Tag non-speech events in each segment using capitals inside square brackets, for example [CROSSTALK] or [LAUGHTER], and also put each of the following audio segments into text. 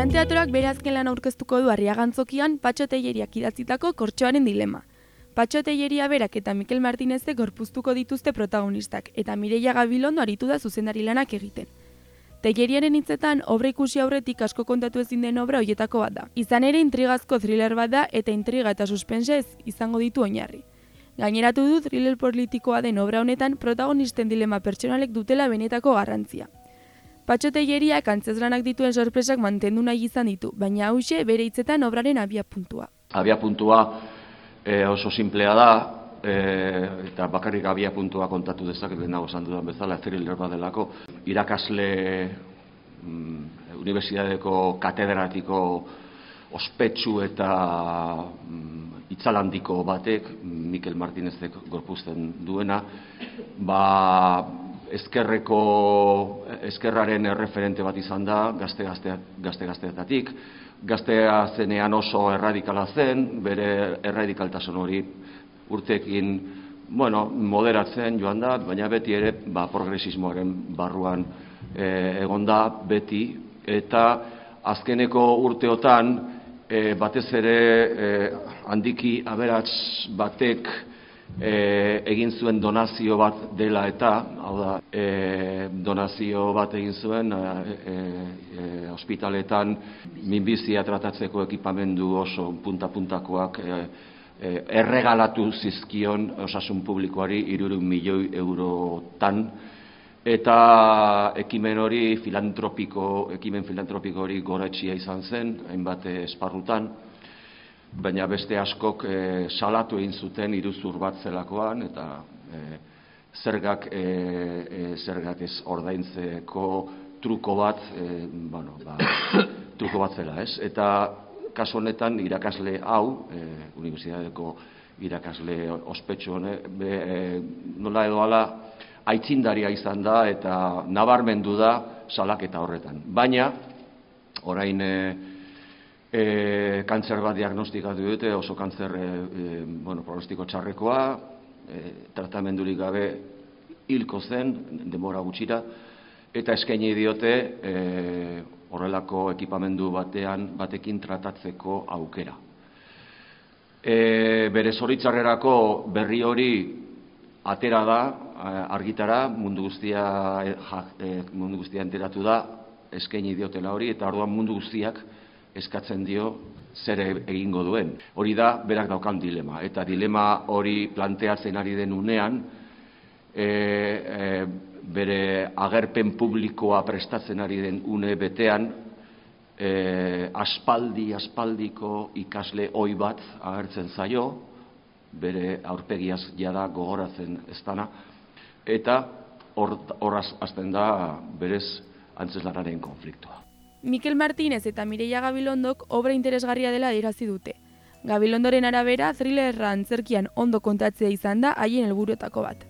Lanean teatroak bere azken lan aurkeztuko du arriagantzokian Patxo Teieriak idatzitako kortxoaren dilema. Patxo Teieria berak eta Mikel Martinezek gorpuztuko dituzte protagonistak eta Mireia Gabilondo aritu da zuzendari lanak egiten. Teieriaren hitzetan obra ikusi aurretik asko kontatu ezin den obra hoietako bat da. Izan ere intrigazko thriller bat da eta intriga eta suspense ez izango ditu oinarri. Gaineratu du thriller politikoa den obra honetan protagonisten dilema pertsonalek dutela benetako garrantzia. Patxo Teieriak antzezlanak dituen sorpresak mantendu nahi izan ditu, baina hause bere hitzetan obraren abia puntua. Abia puntua e, oso simplea da, e, eta bakarrik abia puntua kontatu dezaket nago esan dudan bezala, thriller bat delako, irakasle mm, universidadeko katedratiko ospetsu eta mm, itzalandiko batek, Mikel Martinezek gorpuzten duena, ba, ezkerreko ezkerraren erreferente bat izan da gazte gazte gazteetatik. Gaztea zenean oso erradikala zen bere erradikaltasun hori urteekin bueno moderatzen joan da baina beti ere ba progresismoaren barruan e, egon da beti. Eta azkeneko urteotan e, batez ere e, handiki aberats batek e, egin zuen donazio bat dela eta, hau da, e, donazio bat egin zuen e, e, ospitaletan minbizia tratatzeko ekipamendu oso punta-puntakoak e, erregalatu zizkion osasun publikoari irurun milioi eurotan, eta ekimen hori filantropiko, ekimen filantropiko hori goretxia izan zen, hainbat esparrutan, baina beste askok e, salatu egin zuten iruzur bat zelakoan eta e, zergak e, e, zergak ez ordaintzeko truko bat e, bueno, ba, [COUGHS] truko bat zela, ez? Eta kasu honetan irakasle hau, e, universitateko irakasle ospetsu hone, be, e, nola edo ala aitzindaria izan da eta nabarmendu da salaketa horretan. Baina, orain e, e, kantzer bat diagnostikatu dute, oso kantzer e, e, bueno, pronostiko txarrekoa, e, tratamendurik gabe hilko zen, denbora gutxira, eta eskaini diote e, horrelako ekipamendu batean batekin tratatzeko aukera. E, bere zoritzarrerako berri hori atera da, argitara, mundu guztia, e, mundu guztia enteratu da, eskaini diotela hori, eta orduan mundu guztiak eskatzen dio zer e- egingo duen. Hori da, berak daukan dilema. Eta dilema hori planteatzen ari den unean, e, e, bere agerpen publikoa prestatzen ari den une betean, e, aspaldi, aspaldiko ikasle oi bat agertzen zaio, bere aurpegiaz jada gogoratzen ez dana, eta horraz azten da berez antzeslanaren konfliktua. Mikel Martínez eta Mireia Gabilondok obra interesgarria dela dirazi dute. Gabilondoren arabera, thrillerra antzerkian ondo kontatzea izan da haien helburuetako bat.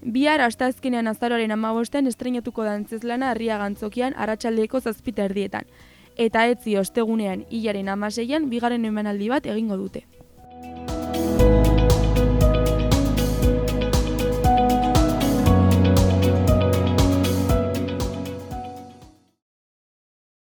Bihar astazkenean azaroaren amabosten estrenatuko dantzezlana harria gantzokian aratsaldeko zazpita erdietan. Eta etzi ostegunean hilaren amaseian bigarren emanaldi bat egingo dute.